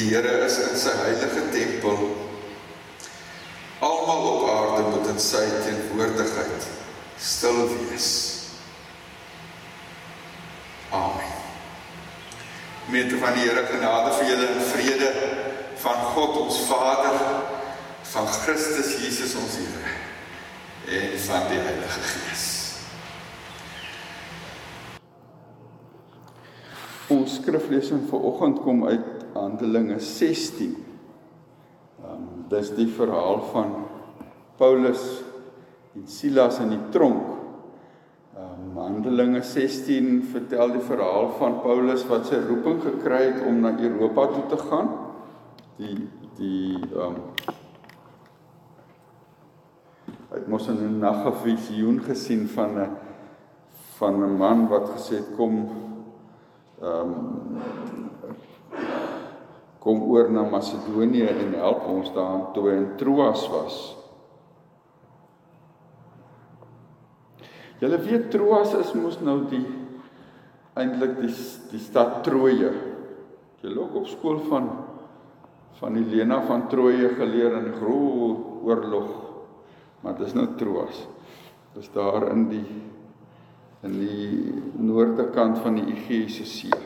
Die Here is in sy heilige tempel. Almal op aarde moet in sy teenwoordigheid stil wees. Amen. Met van die Here genade vir julle en vrede van God ons Vader, van Christus Jesus ons Here en van die Heilige Gees. Ons skriflesing vir oggend kom uit Handelinge 16. Ehm um, dis die verhaal van Paulus en Silas in die tronk. Ehm um, Handelinge 16 vertel die verhaal van Paulus wat sy roeping gekry het om na Europa toe te gaan. Die die ehm um, Hy in 'n nag 'n visioen gesien van 'n van 'n man wat gesê het kom ehm um, kom oor na Macedonië en help ons daar toe in Troas was. Julle weet Troas is mos nou die eintlik die die stad Troje. Jy loop op skool van van Helena van Troje geleer in groot oorlog. Maar dis nou Troas. Dis daar in die in die noorde kant van die Egeïese See.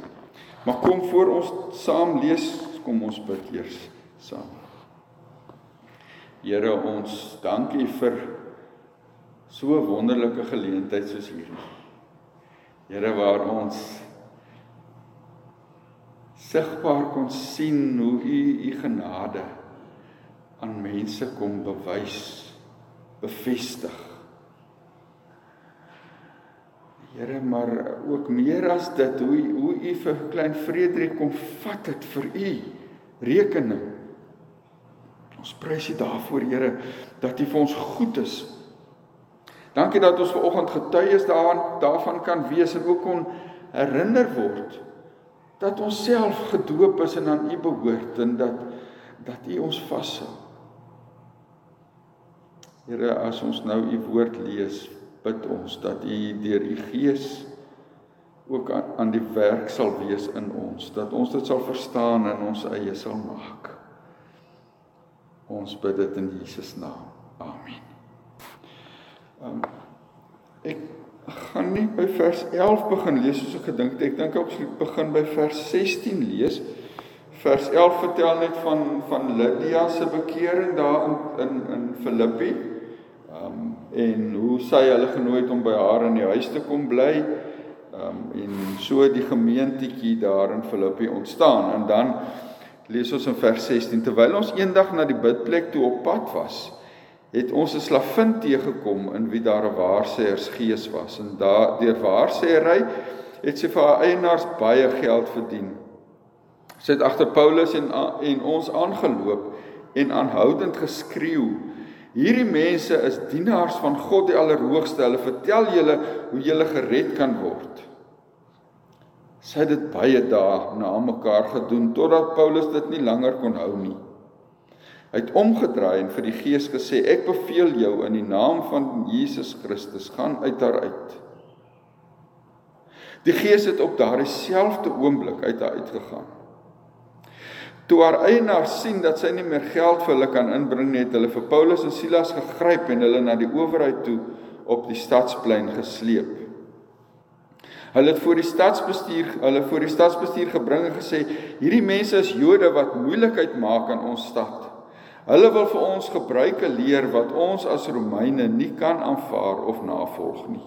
Maar kom voor ons saam lees kom ons bid eers saam. Here ons dankie vir so 'n wonderlike geleentheid soos hierdie. Here waar ons sigbaar kon sien hoe u u genade aan mense kom bewys, bevestig. Here, maar ook meer as dit, hoe hoe u vir klein Frederik kom vat het vir u rekening. Ons prys U daarvoor, Here, dat U vir ons goed is. Dankie dat ons ver oggend getuies daaraan daarvan kan wees en ook kon herinner word dat ons self gedoop is en aan U behoort en dat dat U ons vashou. Here, as ons nou U woord lees, bid ons dat U deur U Gees ook aan, die werk sal wees in ons, dat ons dit sal verstaan en ons eie sal maak. Ons bid dit in Jesus naam. Amen. Um, ek gaan nie by vers 11 begin lees soos ek gedink het. Ek dink ek moet begin by vers 16 lees. Vers 11 vertel net van van Lydia se bekering daar in in in Filippi. Ehm um, en hoe sy hulle genooi het om by haar in die huis te kom bly. Ehm um, en so die gemeentetjie daar in Filippi ontstaan. En dan lees ons in vers 16 terwyl ons eendag na die bidplek toe op pad was het ons 'n slavin teëgekom in wie daar 'n waarsêers gees was. En daar deur waarsêery het sy vir haar eienaars baie geld verdien. Sy het agter Paulus en en ons aangeloop en aanhoudend geskreeu hierdie mense is dienaars van God die Allerhoogste hulle vertel julle hoe julle gered kan word Sy het dit baie dae na mekaar gedoen totdat Paulus dit nie langer kon hou nie. Hy het omgedraai en vir die Gees gesê: "Ek beveel jou in die naam van Jesus Christus, gaan uit haar uit." Die Gees het op daardie selfde oomblik uit haar uitgegaan. Toe haar eienaar sien dat sy nie meer geld vir hulle kan inbring nie, het hulle vir Paulus en Silas gegryp en hulle na die owerheid toe op die stadsplein gesleep. Hulle het voor die stadsbestuur, hulle voor die stadsbestuur gebring en gesê: "Hierdie mense is Jode wat moeilikheid maak aan ons stad. Hulle wil vir ons gebruike leer wat ons as Romeine nie kan aanvaar of navolg nie."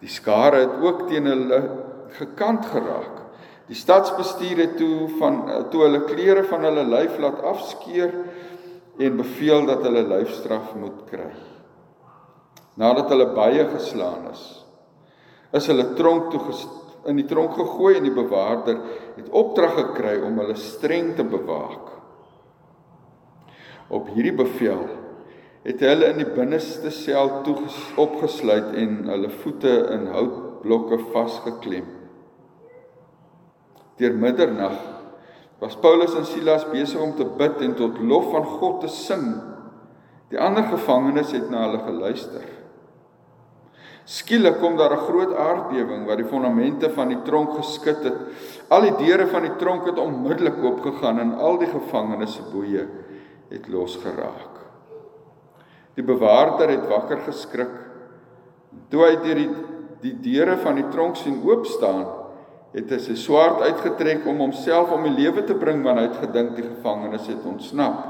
Die skare het ook teen hulle gekant geraak. Die stadsbestuur het toe van toe hulle klere van hulle lyf laat afskeer en beveel dat hulle lyfstraf moet kry. Nadat hulle baie geslaan is, is hulle tronk toe in die tronk gegooi en die bewaarder het opdrag gekry om hulle streng te bewaak. Op hierdie bevel het hulle in die binneste sel toe opgesluit en hulle voete in houtblokke vasgeklem. Deur middernag was Paulus en Silas besig om te bid en tot lof van God te sing. Die ander gevangenes het na hulle geluister. Skielik kom daar 'n groot aardbewing wat die fondamente van die tronk geskit het. Al die deure van die tronk het onmiddellik oopgegaan en al die gevangenes se boeye het losgeraak. Die bewaarder het wakker geskrik. Toe hy deur die die deure van die tronk sien oop staan, het hy sy swaard uitgetrek om homself om die lewe te bring want hy het gedink die gevangenes het ontsnap.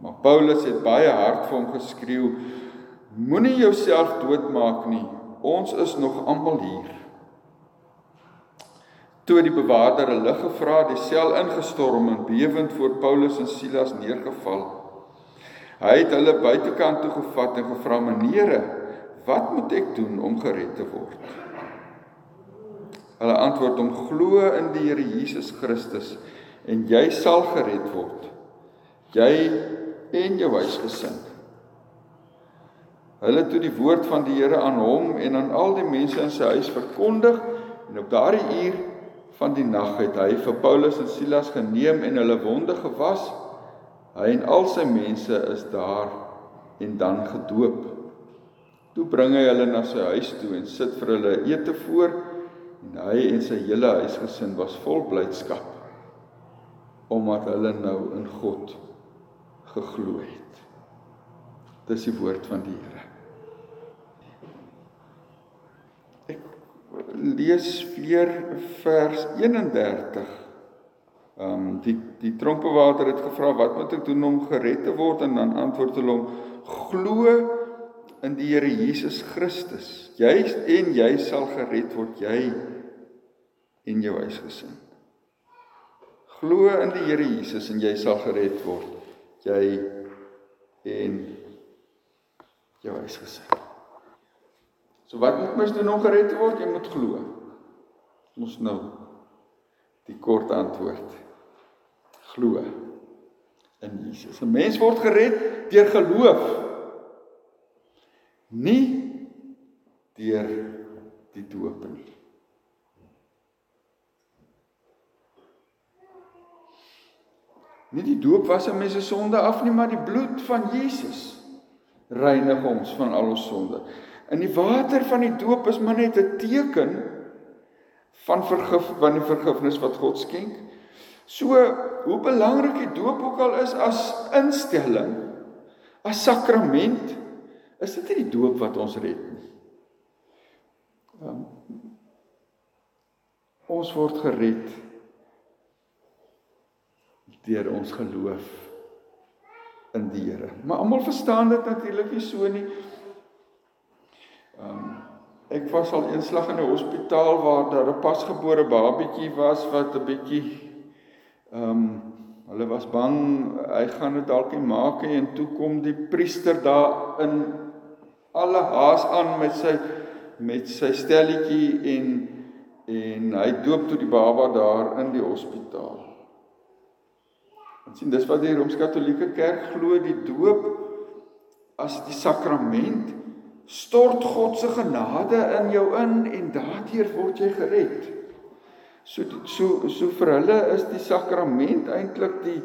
Maar Paulus het baie hard vir hom geskreeu: Moenie jouself doodmaak nie. Ons is nog almal hier. Toe die bewaarder 'n lig gevra, die sel ingestorm en bewend voor Paulus en Silas neergeval. Hy het hulle buitekant toe gevat en gevra: "Meneere, wat moet ek doen om gered te word?" Hulle antwoord hom: "Glo in die Here Jesus Christus en jy sal gered word. Jy en jou huisgesin." Hulle toe die woord van die Here aan hom en aan al die mense in sy huis verkondig en op daardie uur van die nag het hy vir Paulus en Silas geneem en hulle wonde gewas. Hy en al sy mense is daar en dan gedoop. Toe bring hy hulle na sy huis toe en sit vir hulle ete voor en hy en sy hele huisgesin was vol blydskap omdat hulle nou in God geglo het. Dis die woord van die Here. lees weer vers 31. Ehm um, die die tronkbewaarder het gevra wat moet ek doen om gered te word en dan antwoord hulle hom glo in die Here Jesus Christus. Jy en jy sal gered word jy en jou huisgesin. Glo in die Here Jesus en jy sal gered word jy en jou huisgesin. So wat moet mens doen om gered te word? Jy moet glo. Ons nou die kort antwoord. Glo in Jesus. 'n Mens word gered deur geloof. Nie deur die doop nie. Nie die doop was 'n mens se sonde af nie, maar die bloed van Jesus reinig ons van al ons sonde. In die water van die doop is maar net 'n teken van vergif van die vergifnis wat God skenk. So hoe belangrik die doop ook al is as instelling, as sakrament, is dit nie die doop wat ons red nie. Um, ons word gered deur ons geloof in die Here. Maar almal verstaan dit natuurlik nie so nie. Ehm um, ek was al eenslag in 'n hospitaal waar daar 'n pasgebore babatjie was wat 'n bietjie ehm um, hulle was bang hy gaan dit dalk nie maak nie en toe kom die priester daar in alle haas aan met sy met sy stelletjie en en hy doop toe die baba daar in die hospitaal. Ons sien dis wat die Rooms-Katolieke Kerk glo die doop as die sakrament stort God se genade in jou in en daardeur word jy gered. So so so vir hulle is die sakrament eintlik die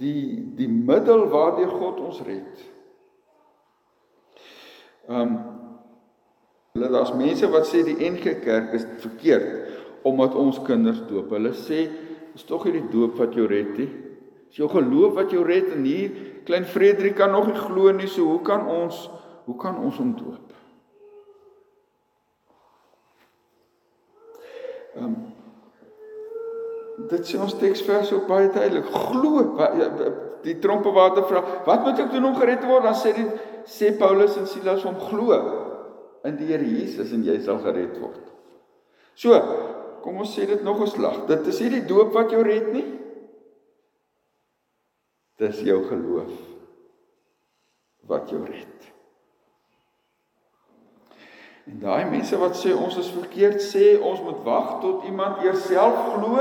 die die middel waardeur God ons red. Ehm um, hulle daar's mense wat sê die NG Kerk is verkeerd omdat ons kinders doop. Hulle sê is tog nie die doop wat jou red nie. Dis jou geloof wat jou red en hier klein Frederik kan nog nie glo nie, so hoe kan ons hoe kan ons hom doop? Ehm um, dit sê ons teksvers ook baie duidelik. Glo ja, die trompe water vra, wat moet ek doen om gered te word? Dan sê die sê Paulus en Silas om glo in die Here Jesus en jy sal gered word. So, kom ons sê dit nog 'n slag. Dit is nie die doop wat jou red nie. Dis jou geloof wat jou red. En daai mense wat sê ons is verkeerd, sê ons moet wag tot iemand eers self glo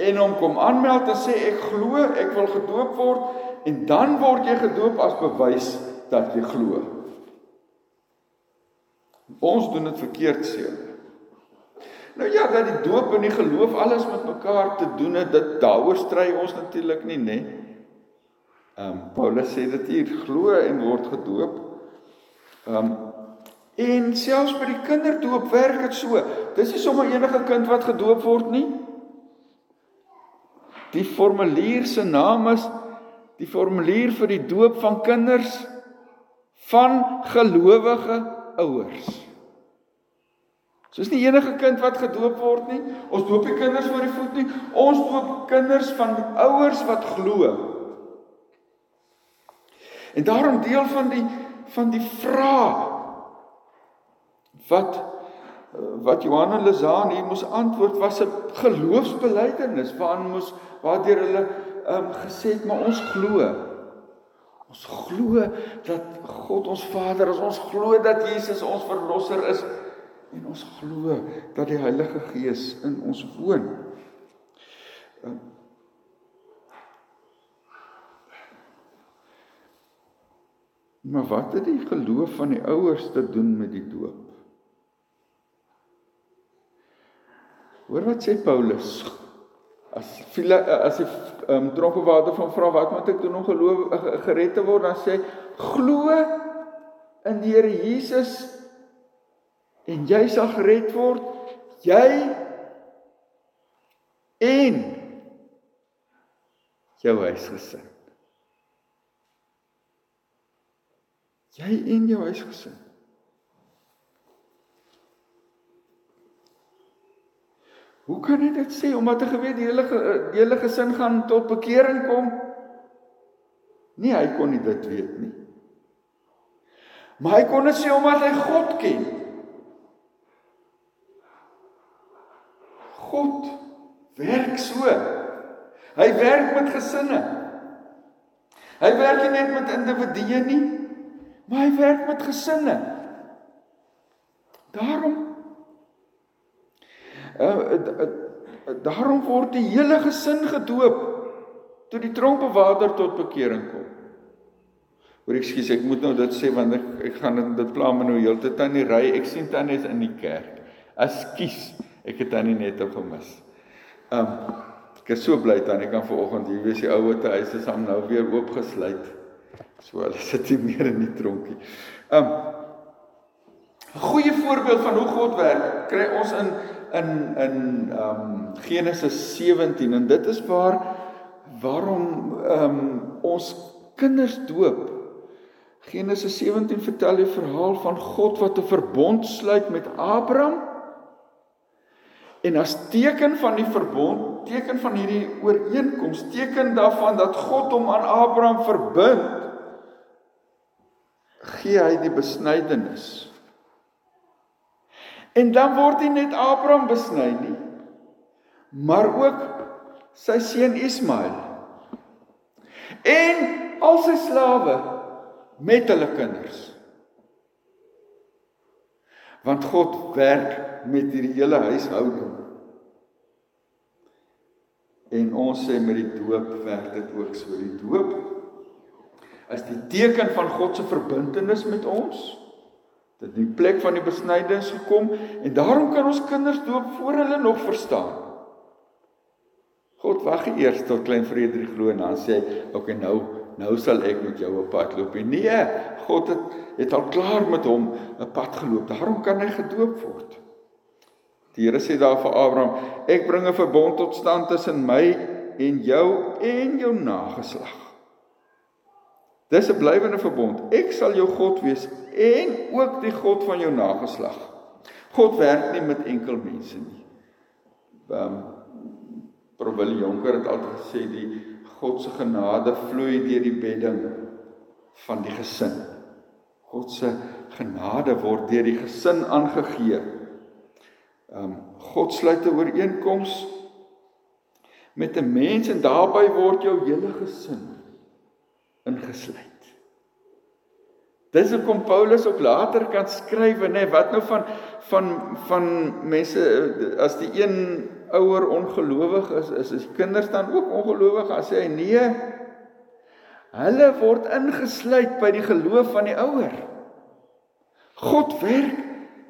en hom kom aanmeld en sê ek glo, ek wil gedoop word en dan word jy gedoop as bewys dat jy glo. Ons doen dit verkeerd hulle. Nou ja, dat die doop en die geloof alles met mekaar te doen het, dit daaroor stry ons natuurlik nie, nê? Ehm um, Paulus sê dit hier glo en word gedoop. Ehm um, En selfs by die kinderdoop werk dit so. Dis nie sommer enige kind wat gedoop word nie. Die formulier se naam is die formulier vir die doop van kinders van gelowige ouers. So is nie enige kind wat gedoop word nie. Ons doop die kinders voor die voet nie. Ons doop kinders van ouers wat glo. En daarom deel van die van die vraag wat wat Johanna Lazaan hier moes antwoord was 'n geloofsbelijdenis waarin moes waardeur hulle um, gesê het maar ons glo. Ons glo dat God ons Vader is. Ons glo dat Jesus ons verlosser is en ons glo dat die Heilige Gees in ons woon. Um, maar wat het die geloof van die ouers te doen met die doop? Hoor wat sê Paulus? As viele as die ehm um, dronke water van vra wat moet ek doen om geloof gered te word? Dan sê glo in die Here Jesus en jy sal gered word. Jy en jou huisgesin. Jy en jou huisgesin Hoe kan hy dit sê omdat hy geweet die hele die hele gesin gaan tot bekering kom? Nee, hy kon nie dit weet nie. Maar hy kon dit sê omdat hy God ken. God werk so. Hy werk met gesinne. Hy werk nie net met individue nie, maar hy werk met gesinne. Daarom uh, uh, uh, daarom word die hele gesin gedoop toe die tronkbewaarder tot bekering kom. Hoor ek skus ek moet nou dit sê want ek ek gaan dit dit pla my nou heeltyd tannie ry ek sien tannie is in die kerk. Ekskuus, ek het tannie net op gemis. Um ek is so bly tannie kan vanoggend hier wees die ouer te huis is hom nou weer oopgesluit. So hulle sit nie meer in die tronkie. Um 'n goeie voorbeeld van hoe God werk kry ons in in in ehm um, Genesis 17 en dit is waar waarom ehm um, ons kinders doop. Genesis 17 vertel die verhaal van God wat 'n verbond sluit met Abraham. En as teken van die verbond, teken van hierdie ooreenkoms, teken daarvan dat God hom aan Abraham verbind, gee hy die besnydenis. En dan word nie net Abraham besny nie, maar ook sy seun Ismael. En al sy slawe met hulle kinders. Want God werk met hierdie hele huishouding. En ons sê met die doop werk dit ook so. Die doop is die teken van God se verbintenis met ons dit die plek van die besnydings gekom en daarom kan ons kinders doop voor hulle nog verstaan. God wag eers tot klein Frederik glo en dan sê hy, "Oké, okay, nou nou sal ek met jou op pad loop." Nee, God het het al klaar met hom 'n pad geloop. Daarom kan hy gedoop word. Die Here sê daar vir Abraham, "Ek bring 'n verbond tot stand tussen my en jou en jou nageslag." Dis 'n blywende verbond. Ek sal jou God wees en ook die God van jou nageslag. God werk nie met enkel mense nie. Ehm um, Probelie Jonker het altyd gesê die God se genade vloei deur die bedding van die gesin. God se genade word deur die gesin aangegee. Ehm um, God sluit 'n ooreenkoms met 'n mens en daarbey word jou hele gesin ingesluit. Dis hoekom Paulus ook later kan skryf nê wat nou van van van mense as die een ouer ongelowig is is is kinders dan ook ongelowig? As hy nee. Hulle word ingesluit by die geloof van die ouer. God werk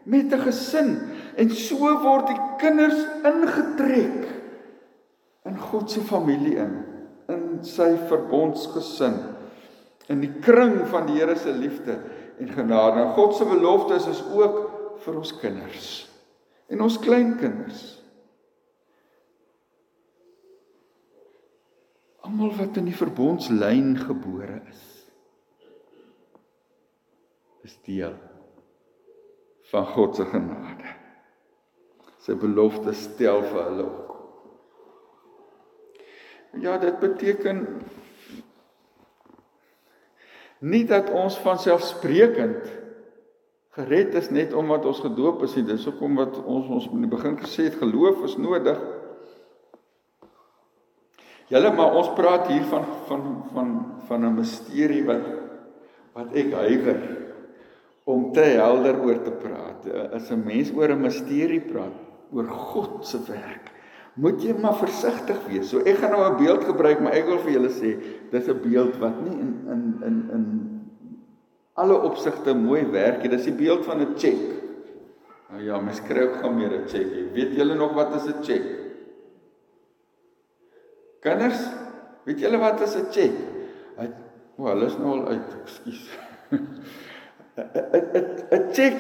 met 'n gesin en so word die kinders ingetrek in God se familie in in sy verbondsgesin in die kring van die Here se liefde en genade. En God se beloftes is ook vir ons kinders en ons kleinkinders. Almal wat in die verbondslyn gebore is, is deel van God se genade. Sy beloftes stel vir hulle ook. Ja, dit beteken nie dat ons van selfsprekend gered is net omdat ons gedoop is nie. Dis hoekom wat ons ons in die begin gesê het geloof is nodig. Julle maar ons praat hier van van van van 'n misterie wat wat ek huiwer om te helder oor te praat. As 'n mens oor 'n misterie praat, oor God se werk, moet jy maar versigtig wees. So ek gaan nou 'n beeld gebruik, maar ek wil vir julle sê, dis 'n beeld wat nie in in in in alle opsigte mooi werk nie. Dis die beeld van 'n check. Nou ja, mens kry ook gaan meer 'n check. Weet julle nog wat is 'n check? Kinders, weet julle wat is 'n check? Hy o, hulle is nou al uit, ekskuus. 'n check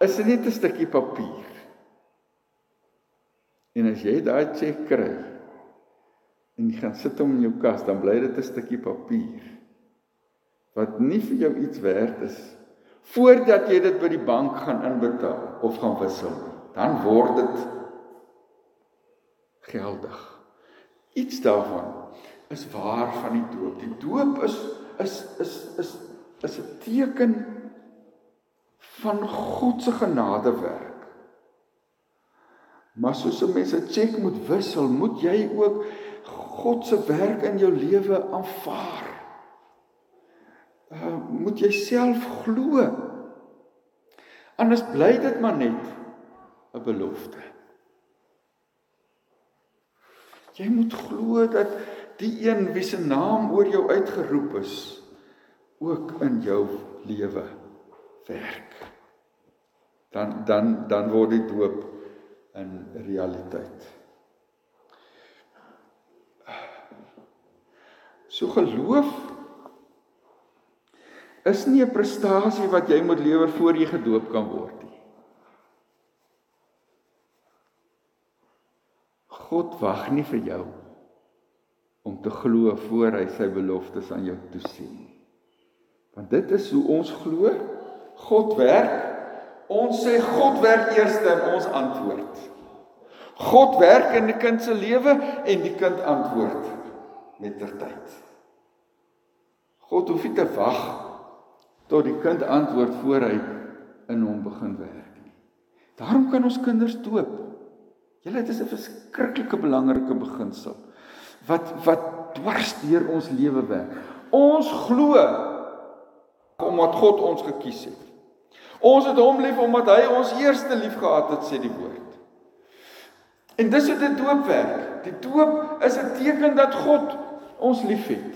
is net 'n stukkie papier. En as jy daai cheque kry en jy gaan sit hom in jou kas, dan bly dit 'n stukkie papier wat nie vir jou iets werd is voordat jy dit by die bank gaan inbetaal of gaan wissel. Dan word dit geldig. Iets daarvan is waar van die doop. Die doop is is is is is 'n teken van God se genadewerk. Maar soos 'n mens 'n cheque moet wissel, moet jy ook God se werk in jou lewe aanvaar. Uh moet jy self glo. Anders bly dit maar net 'n belofte. Jy moet glo dat die een wie se naam oor jou uitgeroep is ook in jou lewe werk. Dan dan dan word die doop in realiteit. So geloof is nie 'n prestasie wat jy moet lewer voor jy gedoop kan word nie. God wag nie vir jou om te glo voor hy sy beloftes aan jou toesien. Want dit is hoe ons glo. God werk Ons sê God werk eers in ons antwoord. God werk in die kind se lewe en die kind antwoord met tertyd. God hoef nie te wag tot die kind antwoord voor hy in hom begin werk nie. Daarom kan ons kinders doop. Julle dit is 'n verskriklike belangrike beginsel wat wat dwars deur ons lewe werk. Ons glo omdat God ons gekies het. Ons het hom lief omdat hy ons eerste lief gehad het, sê die woord. En dis hoe dit doop werk. Die doop is 'n teken dat God ons liefhet.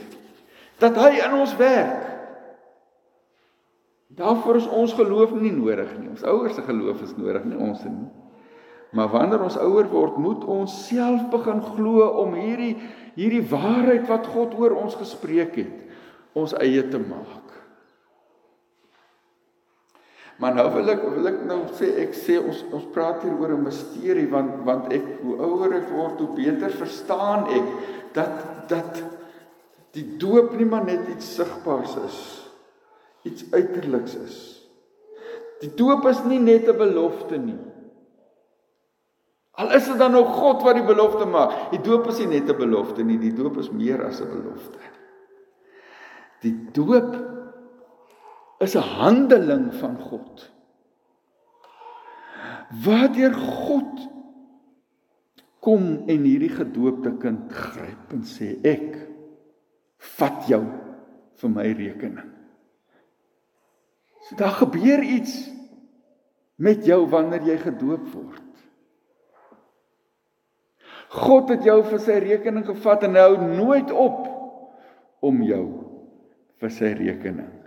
Dat hy in ons werk. Daarvoor is ons geloof nie nodig nie. Ons ouers se geloof is nodig, nie ons nie. Maar wanneer ons ouer word, moet ons self begin glo om hierdie hierdie waarheid wat God oor ons gespreek het, ons eie te maak. Maar nou wil ek wil ek nou sê ek sê ons ons praat hier oor 'n misterie want want ek hoe ouer ek word hoe beter verstaan ek dat dat die doop nie maar net iets sigbaars is iets uiterliks is. Die doop is nie net 'n belofte nie. Al is dit dan nou God wat die belofte maak. Die doop is nie net 'n belofte nie, die doop is meer as 'n belofte. Die doop is 'n handeling van God. Waardeur God kom en hierdie gedoopte kind gryp en sê ek vat jou vir my rekening. So daar gebeur iets met jou wanneer jy gedoop word. God het jou vir sy rekening gevat en hou nooit op om jou vir sy rekening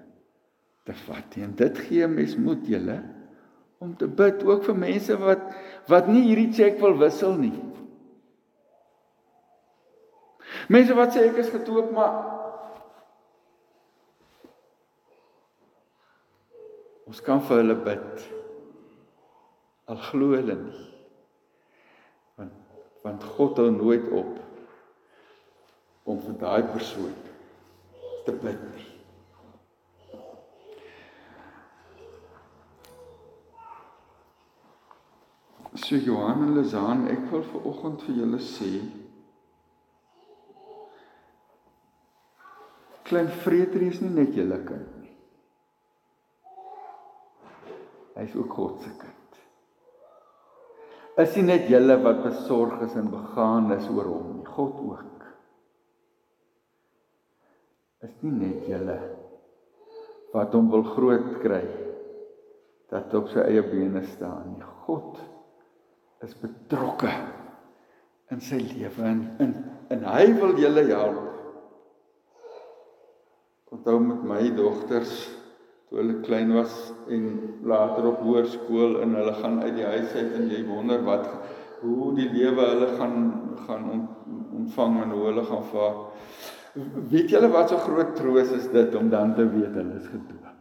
te vat nie. En dit gee mens moed julle om te bid ook vir mense wat wat nie hierdie cheque wil wissel nie. Mense wat sê ek is gedoop maar Ons kan vir hulle bid. Al glo hulle nie. Want want God hou nooit op om vir daai persoon te bid nie. So Johan en Lizaan, ek wil vir oggend vir julle sê Klein Frederik is nie net julle kind nie. Hy's ook God se kind. Is nie net julle wat besorg is en begaan is oor hom nie, God ook. Is nie net julle wat hom wil groot kry dat op sy eie bene staan nie. God is betrokke in sy lewe en in en hy wil julle help. Onthou met my dogters toe hulle klein was en later op hoërskool en hulle gaan uit die huis uit en jy wonder wat hoe die lewe hulle gaan gaan ontvang en hoe hulle gaan vaar. Weet julle wat so groot troos is dit om dan te weet hulle is gedoop.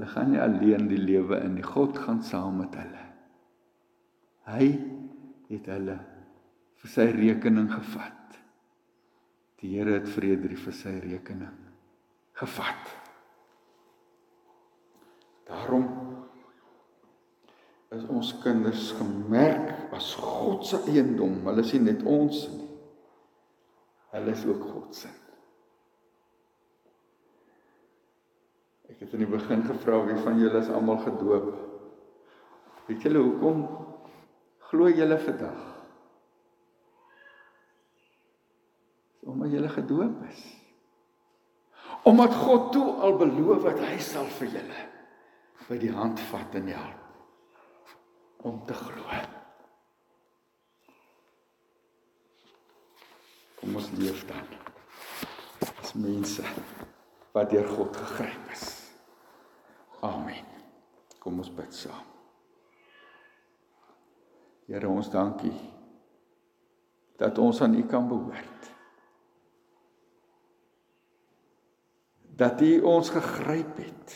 Hulle gaan nie alleen die lewe in nie. God gaan saam met hulle. Hy het hulle vir sy rekening gevat. Die Here het Frederik vir sy rekening gevat. Daarom is ons kinders gemerk as God se eiendom. Hulle is nie net ons nie. Hulle is ook God se. Ek het in die begin gevra wie van julle is almal gedoop. Weet julle hoekom glo julle vandag? Omdat julle gedoop is. Omdat God toe al beloof dat hy sal vir julle by die hand vat en help om te glo. Kom ons leef dan as mense wat deur God gegryp is. Amen. Kom ons bid saam. Here ons dankie dat ons aan U kan behoort. Dat U ons gegryp het.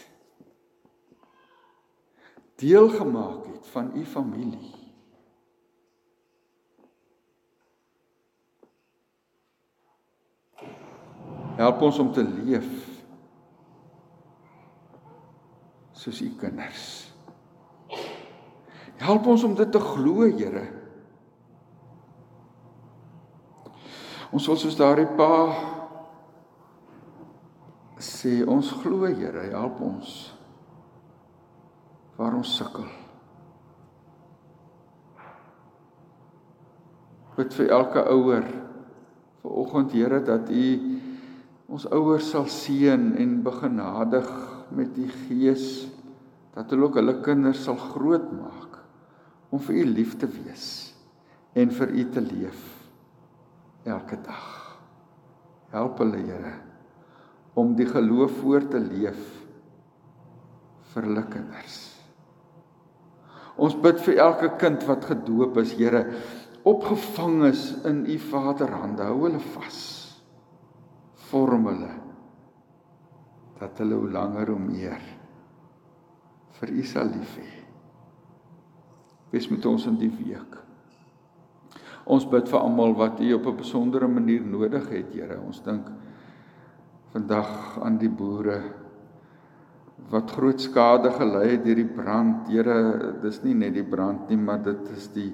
Deel gemaak het van U familie. Help ons om te leef soos u kinders. Help ons om dit te glo, Here. Ons wil soos daardie pa sê ons glo, Here, help ons waar ons sukkel. Bid vir elke ouer vir oggend, Here, dat u ons ouers sal seën en begenadig met die gees dat hulle ook hulle kinders sal grootmaak om vir u lief te wees en vir u te leef elke dag. Help hulle, Here, om die geloof voor te leef vir hulle kinders. Ons bid vir elke kind wat gedoop is, Here, opgevang is in u Vaderhande. Hou hulle vas. Vorm hulle dat hulle hoe langer hoe meer vir U sal lief hê. Wees met ons in die week. Ons bid vir almal wat U op 'n besondere manier nodig het, Here. Ons dink vandag aan die boere wat groot skade gelei het deur die brand. Here, dis nie net die brand nie, maar dit is die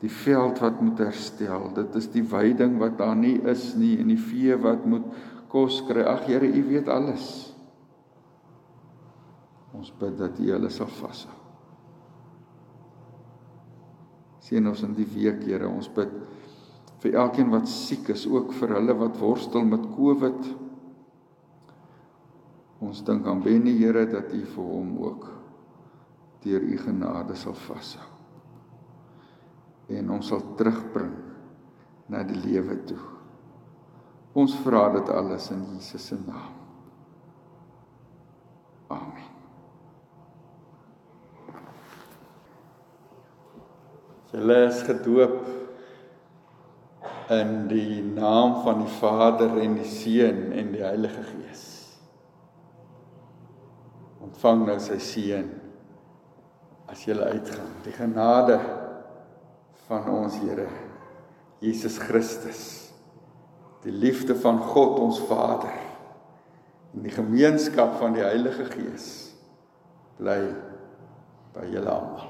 die veld wat moet herstel. Dit is die weiding wat daar nie is nie en die vee wat moet kos kry. Ag Here, U weet alles. Ons bid dat U hulle sal vashou. Sien ons in die week, Here, ons bid vir elkeen wat siek is, ook vir hulle wat worstel met COVID. Ons dink aan Benny, Here, dat U vir hom ook deur U genade sal vashou. En ons sal terugbring na die lewe toe. Ons vra dit alles in Jesus se naam. Amen. Julle is gedoop in die naam van die Vader en die Seun en die Heilige Gees. ontvang nou sy seën as jy uitgaan. Die genade van ons Here Jesus Christus, die liefde van God ons Vader en die gemeenskap van die Heilige Gees bly by julle almal.